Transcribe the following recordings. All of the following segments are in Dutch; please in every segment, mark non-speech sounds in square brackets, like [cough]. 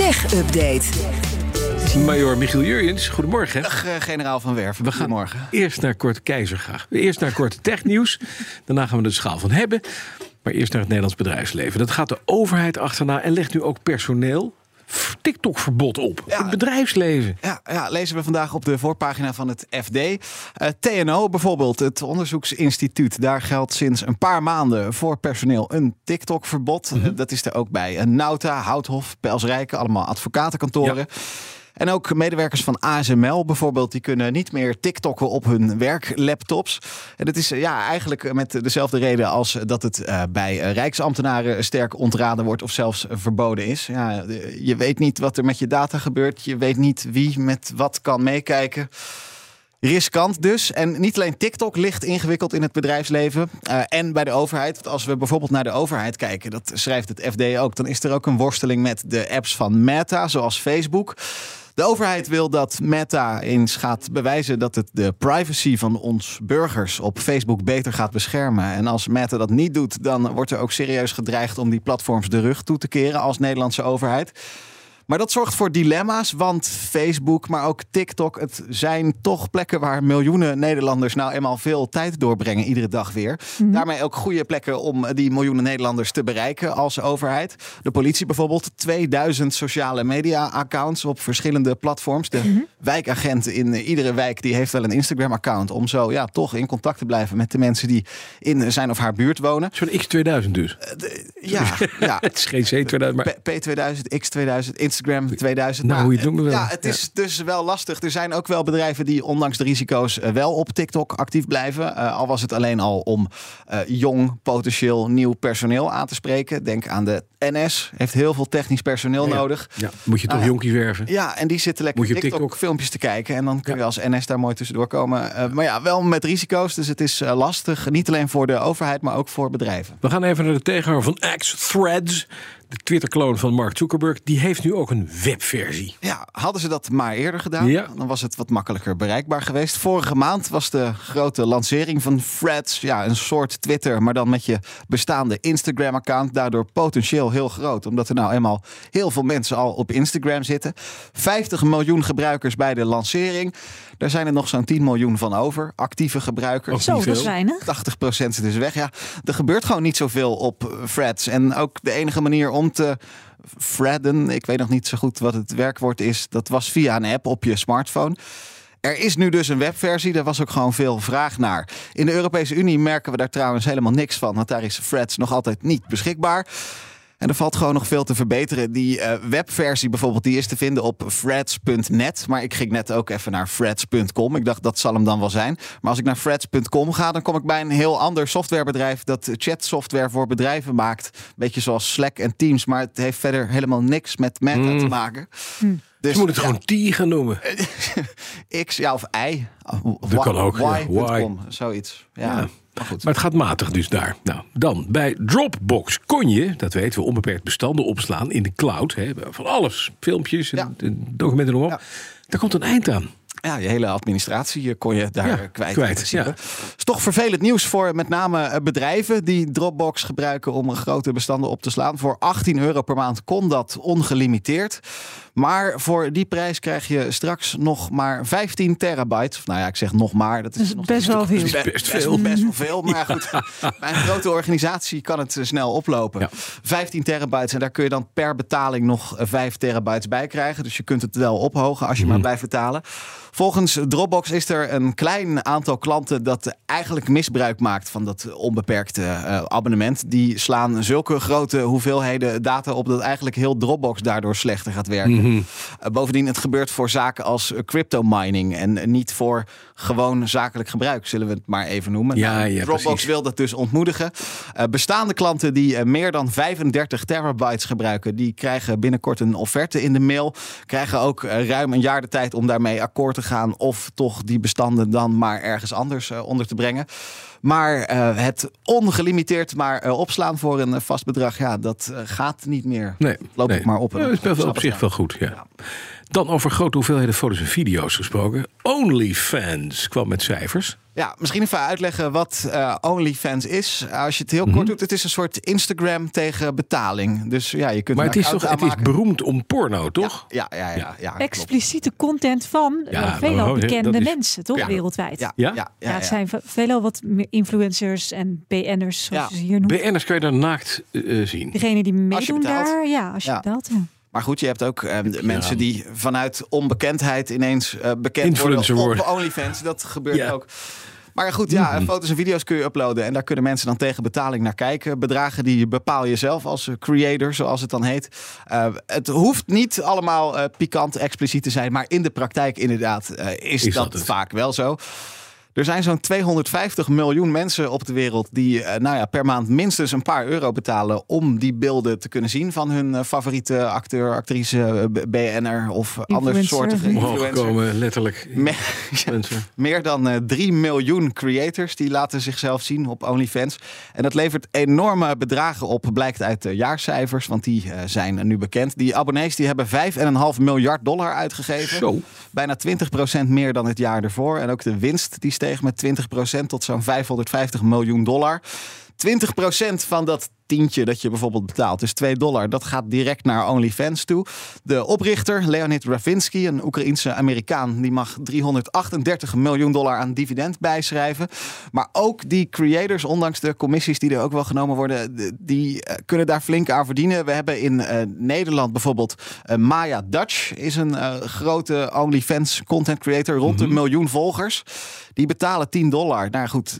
Tech Update. Major Michiel Jurjens, goedemorgen. Dag, eh, generaal Van Werven. We gaan Goedemorgen. eerst naar Korte Keizer graag. Eerst naar Korte Technieuws. Daarna gaan we de schaal van hebben. Maar eerst naar het Nederlands bedrijfsleven. Dat gaat de overheid achterna en legt nu ook personeel TikTok-verbod op. Ja. Het bedrijfsleven. Ja, ja, lezen we vandaag op de voorpagina van het FD. Eh, TNO bijvoorbeeld, het onderzoeksinstituut. Daar geldt sinds een paar maanden voor personeel een TikTok-verbod. Mhm. Dat is er ook bij eh, Nauta, Houthof, Pelsrijken. Allemaal advocatenkantoren. En ook medewerkers van ASML bijvoorbeeld, die kunnen niet meer TikTokken op hun werklaptops. En dat is eh, ja, eigenlijk met dezelfde reden als dat het eh, bij eh, rijksambtenaren sterk ontraden wordt of zelfs eh, verboden is. Ja, je weet niet wat er met je data gebeurt. Je weet niet wie met wat kan meekijken. Riskant dus. En niet alleen TikTok ligt ingewikkeld in het bedrijfsleven eh, en bij de overheid. Want als we bijvoorbeeld naar de overheid kijken, dat schrijft het FD ook, dan is er ook een worsteling met de apps van Meta, zoals Facebook. De overheid wil dat Meta eens gaat bewijzen dat het de privacy van ons burgers op Facebook beter gaat beschermen. En als Meta dat niet doet, dan wordt er ook serieus gedreigd om die platforms de rug toe te keren als Nederlandse overheid. Maar dat zorgt voor dilemma's, want Facebook, maar ook TikTok, het zijn toch plekken waar miljoenen Nederlanders nou eenmaal veel tijd doorbrengen, iedere dag weer. Daarmee ook goede plekken om die miljoenen Nederlanders te bereiken als overheid. De politie bijvoorbeeld, 2000 sociale media-accounts op verschillende platforms. De wijkagent in iedere wijk die heeft wel een Instagram-account om zo ja, toch in contact te blijven met de mensen die in zijn of haar buurt wonen. Zo'n X2000 dus. Ja, ja. [laughs] Het is geen C2000, maar... P- P2000, X2000, Instagram 2000. Nou, hoe je het noemt, wel. Ja, het is dus wel lastig. Er zijn ook wel bedrijven die ondanks de risico's eh, wel op TikTok actief blijven. Eh, al was het alleen al om eh, jong, potentieel nieuw personeel aan te spreken. Denk aan de NS, heeft heel veel technisch personeel Ja. nodig. Ja, moet je toch ja. jonkies werven? Ja, en die zitten lekker Moet je TikTok, TikTok? filmpjes te kijken. En dan kun je Ja. als NS daar mooi tussendoor komen. Eh, maar ja, wel met risico's. Dus het is eh, lastig. Niet alleen voor de overheid, maar ook voor bedrijven. We gaan even naar de tegenhanger van X Threads. De Twitter-kloon van Mark Zuckerberg. Die heeft nu ook een webversie. Ja, hadden ze dat maar eerder gedaan, Ja. dan was het wat makkelijker bereikbaar geweest. Vorige maand was de grote lancering van Threads. Ja, een soort Twitter, maar dan met je bestaande Instagram-account. Daardoor potentieel heel groot, omdat er nou eenmaal heel veel mensen al op Instagram zitten. 50 miljoen gebruikers bij de lancering. Daar zijn er nog zo'n 10 miljoen van over, actieve gebruikers. Zo, niet dat is veel. weinig. 80% zit dus weg. Ja, er gebeurt gewoon niet zoveel op threads. En ook de enige manier om te threaden, ik weet nog niet zo goed wat het werkwoord is, dat was via een app op je smartphone. Er is nu dus een webversie, daar was ook gewoon veel vraag naar. In de Europese Unie merken we daar trouwens helemaal niks van, want daar is Threads nog altijd niet beschikbaar. En er valt gewoon nog veel te verbeteren. Die eh, webversie bijvoorbeeld, die is te vinden op threads.net. Maar ik ging net ook even naar threads.com. Ik dacht, dat zal hem dan wel zijn. Maar als ik naar threads.com ga, dan kom ik bij een heel ander softwarebedrijf... dat chatsoftware voor bedrijven maakt. Beetje zoals Slack en Teams. Maar het heeft verder helemaal niks met Meta te maken. Dus Ze moeten het ja, gewoon T gaan noemen. [laughs] X, ja, of Y. Dat kan ook, ja. Zoiets. Ja, Ja. Maar goed. Maar het gaat matig dus daar. Nou, dan bij Dropbox kon je, dat weten we, onbeperkt bestanden opslaan in de cloud. Hè, van alles. Filmpjes, en, Ja. en documenten erop. Ja. Daar komt een eind aan. Ja, je hele administratie eh, kon je daar Ja, kwijt. kwijt, ja. is toch vervelend nieuws voor met name eh, bedrijven die Dropbox gebruiken om grote bestanden op te slaan. Voor 18 euro per maand kon dat ongelimiteerd. Maar voor die prijs krijg je straks nog maar 15 terabyte. Of nou ja, ik zeg nog maar. Dat is, Dat is nog best wel veel. Best best, veel. best wel veel. Maar goed, bij een grote organisatie kan het eh, snel oplopen. Ja. 15 terabytes en daar kun je dan per betaling nog eh, 5 terabytes bij krijgen. Dus je kunt het wel ophogen als je maar blijft betalen. Volgens Dropbox is er een klein aantal klanten dat eigenlijk misbruik maakt van dat onbeperkte eh, abonnement. Die slaan zulke grote hoeveelheden data op dat eigenlijk heel Dropbox daardoor slechter gaat werken. Mhm. Eh, bovendien, het gebeurt voor zaken als crypto mining en niet voor gewoon zakelijk gebruik, zullen we het maar even noemen. Ja, Nou, ja, Dropbox precies. wil dat dus ontmoedigen. Eh, bestaande klanten die meer dan 35 terabytes gebruiken, die krijgen binnenkort een offerte in de mail. Krijgen ook ruim een jaar de tijd om daarmee akkoord te gaan of toch die bestanden dan maar ergens anders eh, onder te brengen. Maar eh, het ongelimiteerd maar eh, opslaan voor een vast bedrag, ja, dat gaat niet meer. Nee, Loop nee. ik maar op. Dat is wel op zich wel goed, ja. Dan over grote hoeveelheden foto's en video's gesproken. OnlyFans kwam met cijfers. Ja, misschien even uitleggen wat uh, OnlyFans is. Als je het heel Mhm. kort doet, het is een soort Instagram tegen betaling. Dus ja, je kunt Maar het is toch het is beroemd om porno, toch? Ja, ja, ja. ja, ja, klopt. Expliciete content van Ja, eh, veelal oh, bekende is- mensen, toch? Ja. Wereldwijd. Ja, Ja? ja, ja, Ja, ja, het zijn ve- veelal wat meer influencers en BN'ers, zoals Ja. je ze hier noemt. BN'ers kan je dan naakt eh, zien. Degene die meedoen daar, ja, als je Ja. betaalt. Ja. Maar goed, je hebt ook eh, mensen die vanuit onbekendheid ineens eh, bekend Influencer worden op worden. OnlyFans. Dat gebeurt Ja. ook. Maar goed, ja, foto's en video's kun je uploaden. En daar kunnen mensen dan tegen betaling naar kijken. Bedragen die bepaal je zelf als eh, creator, zoals het dan heet. Eh, het hoeft niet allemaal eh, pikant, expliciet te zijn. Maar in de praktijk inderdaad is, Is dat, vaak wel zo. Er zijn zo'n 250 miljoen mensen op de wereld die eh, nou ja, per maand minstens een paar euro betalen om die beelden te kunnen zien van hun eh, favoriete acteur, actrice, eh, B- BN'er of andere Influencer. soorten Omhoog influencer. komen, letterlijk. Me-. [laughs] Meer dan eh 3 miljoen creators die laten zichzelf zien op OnlyFans. En dat levert enorme bedragen op, blijkt uit de jaarcijfers, want die zijn nu bekend. Die abonnees die hebben 5,5 miljard dollar uitgegeven. Zo. Bijna 20% meer dan het jaar ervoor. En ook de winst die met 20% tot zo'n 550 miljoen dollar. 20% van dat tientje dat je bijvoorbeeld betaalt, dus 2 dollar, dat gaat direct naar OnlyFans toe. De oprichter, Leonid Ravinsky, een Oekraïense Amerikaan, die mag 338 miljoen dollar aan dividend bijschrijven. Maar ook die creators, ondanks de commissies die er ook wel genomen worden, de- die eh, kunnen daar flink aan verdienen. We hebben in eh, Nederland bijvoorbeeld eh, Maya Dutch, is een eh, grote OnlyFans content creator, rond een miljoen volgers. Die betalen 10 dollar. Nou goed,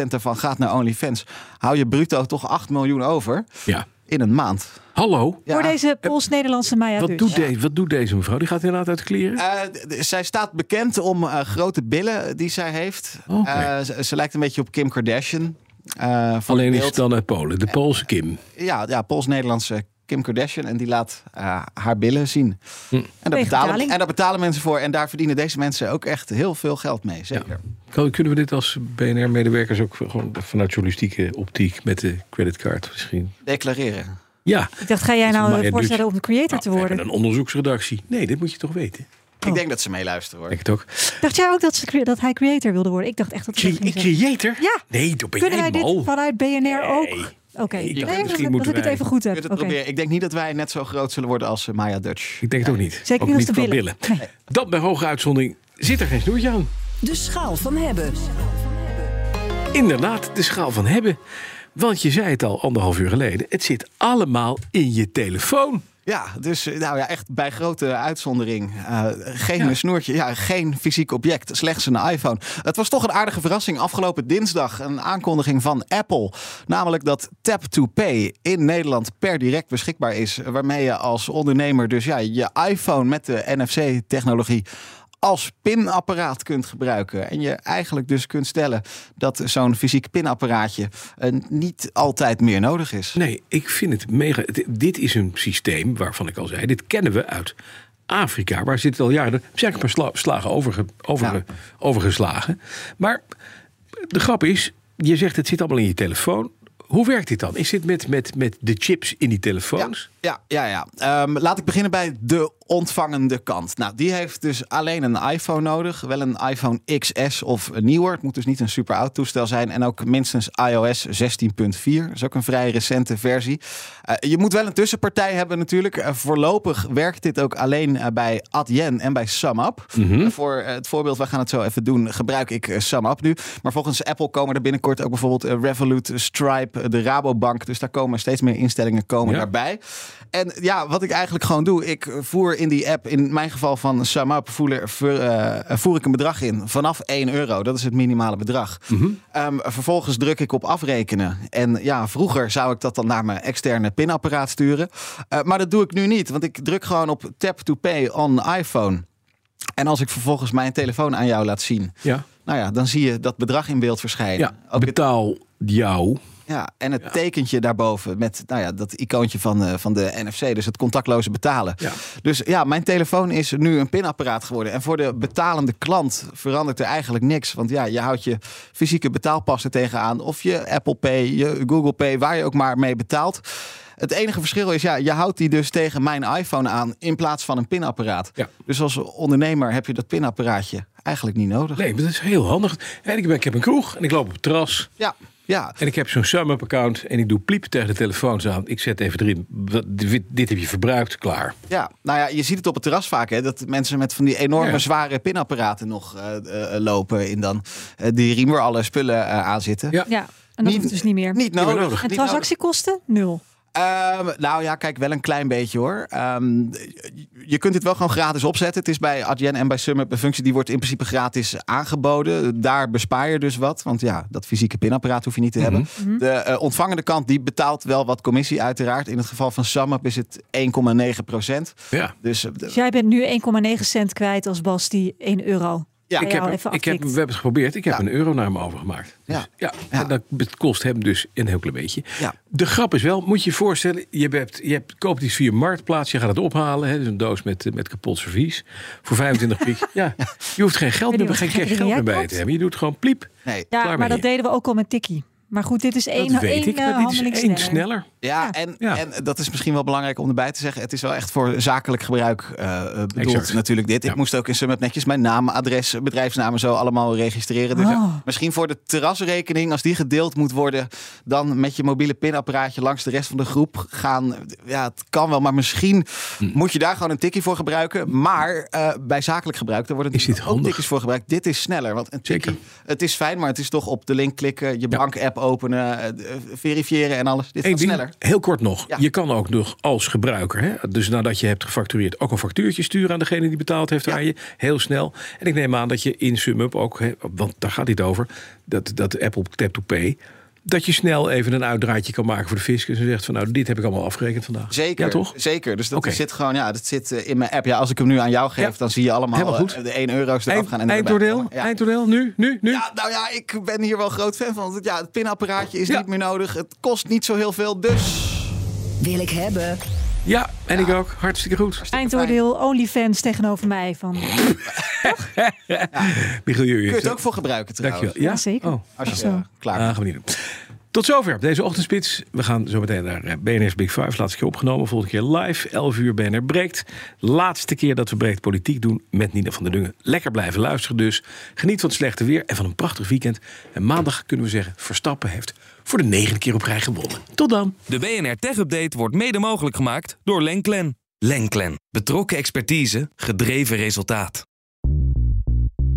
20% daarvan gaat naar OnlyFans. Hou je bruto toch 8 miljoen over Ja. in een maand. Hallo. Ja. Voor deze Pools-Nederlandse Maya Wat dus. doet, deze, wat doet deze mevrouw? Die gaat inderdaad uit kleren? Eh, zij staat bekend om eh, grote billen die zij heeft. Eh, ze, ze lijkt een beetje op Kim Kardashian. Eh, Alleen is het dan uit Polen. De Poolse Kim. Ja, ja Pools-Nederlandse Kim Kardashian. En die laat eh, haar billen zien. Hm. En, daar betalen, betaling. en daar betalen mensen voor. En daar verdienen deze mensen ook echt heel veel geld mee. Zeker. Kan- Kunnen we dit als BNR-medewerkers ook gewoon vanuit journalistieke optiek met de creditcard misschien? Declareren. Ja. Ik dacht, ga jij nou voorstellen om de creator Nou, te worden? een onderzoeksredactie. Nee, dit moet je toch weten. Ik denk dat ze meeluisteren hoor. Denk het ook. Dacht jij ook dat, ze, dat hij creator wilde worden? Ik dacht echt dat hij Cre- creator? Ja. Nee, dat ben Kunnen jij wij dit vanuit BNR ook? Oké, nee, dat, misschien dat ik het even goed Je heb. kunt het Oké. proberen. Ik denk niet dat wij net zo groot zullen worden als eh, Maya Dutch. Ik denk het ook niet. Zeker ook niet als de billen. Nee. Dat bij hoge uitzondering zit er geen snoertje aan. De schaal van hebben. Inderdaad, de schaal van hebben. Want je zei het al anderhalf uur geleden. Het zit allemaal in je telefoon. Ja, dus eh, nou ja, echt bij grote uitzondering. Eh, geen Ja. snoertje, ja, geen fysiek object, slechts een iPhone. Het was toch een aardige verrassing afgelopen dinsdag. Een aankondiging van Apple. Namelijk dat Tap to Pay in Nederland per direct beschikbaar is. Waarmee je als ondernemer dus ja, je iPhone met de NFC-technologie als pinapparaat kunt gebruiken. En je eigenlijk dus kunt stellen dat zo'n fysiek pinapparaatje eh, niet altijd meer nodig is. Nee, ik vind het mega. Dit is een systeem waarvan ik al zei. Dit kennen we uit Afrika. Waar zit het al jaren. Er zijn een paar sla- slagen overge, overge- Ja. overgeslagen. Maar de grap is. Je zegt het zit allemaal in je telefoon. Hoe werkt dit dan? Is dit met, met, met de chips in die telefoons? Ja, ja, ja. Ehm, laat ik beginnen bij de ontvangende kant. Nou, die heeft dus alleen een iPhone nodig. Wel een iPhone XS of nieuwer. Het moet dus niet een super oud toestel zijn. En ook minstens iOS 16.4. Dat is ook een vrij recente versie. Eh, je moet wel een tussenpartij hebben natuurlijk. Eh, voorlopig werkt dit ook alleen eh, bij Adyen en bij SumUp. Eh, voor het voorbeeld, we gaan het zo even doen, gebruik ik SumUp nu. Maar volgens Apple komen er binnenkort ook bijvoorbeeld Revolut, Stripe, de Rabobank. Dus daar komen steeds meer instellingen komen Ja. daarbij. En ja, wat ik eigenlijk gewoon doe, ik voer in die app, in mijn geval van SumUp, voer, eh, voer ik een bedrag in vanaf 1 euro. Dat is het minimale bedrag. Ehm, vervolgens druk ik op afrekenen. En ja, vroeger zou ik dat dan naar mijn externe pinapparaat sturen. Eh, maar dat doe ik nu niet, want ik druk gewoon op tap to pay on iPhone. En als ik vervolgens mijn telefoon aan jou laat zien, Ja. nou ja, dan zie je dat bedrag in beeld verschijnen. ja. Betaal jou. Ja, en het tekentje daarboven met nou ja, dat icoontje van, eh, van de NFC, dus het contactloze betalen. Ja. Dus ja, mijn telefoon is nu een pinapparaat geworden. En voor de betalende klant verandert er eigenlijk niks. Want ja, je houdt je fysieke betaalpassen tegenaan. Of je Apple Pay, je Google Pay, waar je ook maar mee betaalt. Het enige verschil is, ja, je houdt die dus tegen mijn iPhone aan in plaats van een pinapparaat. Ja. Dus als ondernemer heb je dat pinapparaatje eigenlijk niet nodig. Nee, maar dat is heel handig. En ik, ben, ik heb een kroeg en ik loop op het terras. Ja, ja. En ik heb zo'n SumUp account en ik doe pliep tegen de telefoons aan. Ik zet even erin, wat- dit, dit heb je verbruikt, klaar. Ja, nou ja, je ziet het op het terras vaak, hè, dat mensen met van die enorme Ja. zware pinapparaten nog eh, eh, lopen in dan eh, die riem waar alle spullen eh, aan zitten. Ja. Ja, en dat Niet- hoeft dus niet meer. Niet nodig. nodig. en transactiekosten? Nul. Ehm, nou ja, kijk, wel een klein beetje hoor. Ehm, je kunt dit wel gewoon gratis opzetten. Het is bij Adyen en bij SumUp een functie die wordt in principe gratis aangeboden. Daar bespaar je dus wat. Want ja, dat fysieke pinapparaat hoef je niet te hebben. De eh, ontvangende kant die betaalt wel wat commissie uiteraard. In het geval van SumUp is het 1,9 procent. Ja. Dus eh, Dus jij bent nu 1,9 cent kwijt als Bas die 1 euro. Ja, Ik heb, even ik heb, we hebben het geprobeerd. Ik heb Ja. een euro naar hem overgemaakt. Dus, Ja. ja. Ja. En dat kost hem dus een heel klein beetje. Ja. De grap is wel, moet je je voorstellen, je, hebt, je hebt, koopt iets via Marktplaats, je gaat het ophalen. Hè, dus een doos met, met kapot servies. Voor 25 piek. [laughs] Ja, je hoeft geen geld meer, geen geld meer bij te hebben. Je doet gewoon pliep. nee. Ja, maar dat je. deden we ook al met Tikkie. Maar goed, dit is één, Dat weet één ik. eh, dit is één sneller. sneller. Ja, Ja. En, Ja. en dat is misschien wel belangrijk om erbij te zeggen. Het is wel echt voor zakelijk gebruik eh, eh, bedoeld Exact. natuurlijk dit. Ja. Ik moest ook in SumUp netjes mijn naam, adres, bedrijfsnaam en zo allemaal registreren. Dus Oh. misschien voor de terrasrekening, als die gedeeld moet worden... dan met je mobiele pinapparaatje langs de rest van de groep gaan. Ja, het kan wel, maar misschien Hm. moet je daar gewoon een tikkie voor gebruiken. Maar eh, bij zakelijk gebruik, daar worden ook handig? tikkies voor gebruikt. Dit is sneller, want een tikkie, Zeker. het is fijn, maar het is toch op de link klikken... je bankapp openen, eh, verifiëren en alles. Dit gaat ding, sneller. heel kort nog. Ja. Je kan ook nog als gebruiker, hè, dus nadat je hebt gefactureerd, ook een factuurtje sturen aan degene die betaald heeft Ja. aan je. Heel snel. En ik neem aan dat je in SumUp ook, hè, want daar gaat dit over, dat, dat Apple Tap to Pay, dat je snel even een uitdraadje kan maken voor de fiscus en zegt van nou, dit heb ik allemaal afgerekend vandaag. Zeker, Ja, toch? Zeker. Dus dat zit gewoon, ja, dat zit eh, in mijn app. Ja, als ik hem nu aan jou geef, Ja. dan zie je allemaal Helemaal goed. eh, de 1 euro's eraf Eind, gaan. En erbij eindoordeel? Ja. Eindoordeel? Nu? Nu? Nu? Ja, nou ja, ik ben hier wel groot fan van. Want ja, het pinapparaatje is Ja. niet meer nodig. Het kost niet zo heel veel, dus... Wil ik hebben. Ja, en ik ook. Hartstikke goed. Eindoordeel, OnlyFans tegenover mij. Van, [laughs] Michiel Kun je het ook voor gebruiken trouwens. Dankjewel. Ja, Ja, zeker. Oh. Als je Zo. klaar Ah, bent. gaan we niet doen. Tot zover deze ochtendspits. We gaan zo meteen naar eh, BNR's Big Five. Laatste keer opgenomen. Volgende keer live. 11 uur BNR breekt. Laatste keer dat we breekt politiek doen met Nina van der Dungen. Lekker blijven luisteren dus. Geniet van het slechte weer en van een prachtig weekend. En maandag kunnen we zeggen... Verstappen heeft voor de negende keer op rij gewonnen. Tot dan. De BNR Tech Update wordt mede mogelijk gemaakt door Lenklen. Lenklen. Betrokken expertise, gedreven resultaat.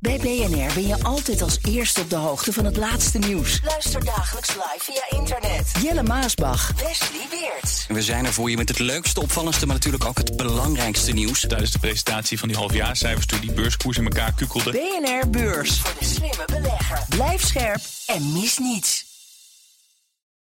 Bij BNR ben je altijd als eerste op de hoogte van het laatste nieuws. Luister dagelijks live via internet. Jelle Maasbach. Wesley Weert. We zijn er voor je met het leukste, opvallendste, maar natuurlijk ook het belangrijkste nieuws. tijdens de presentatie van die halfjaarcijfers toen die beurskoers in elkaar kukkelde. BNR Beurs. Voor de slimme belegger. Blijf scherp En mis niets.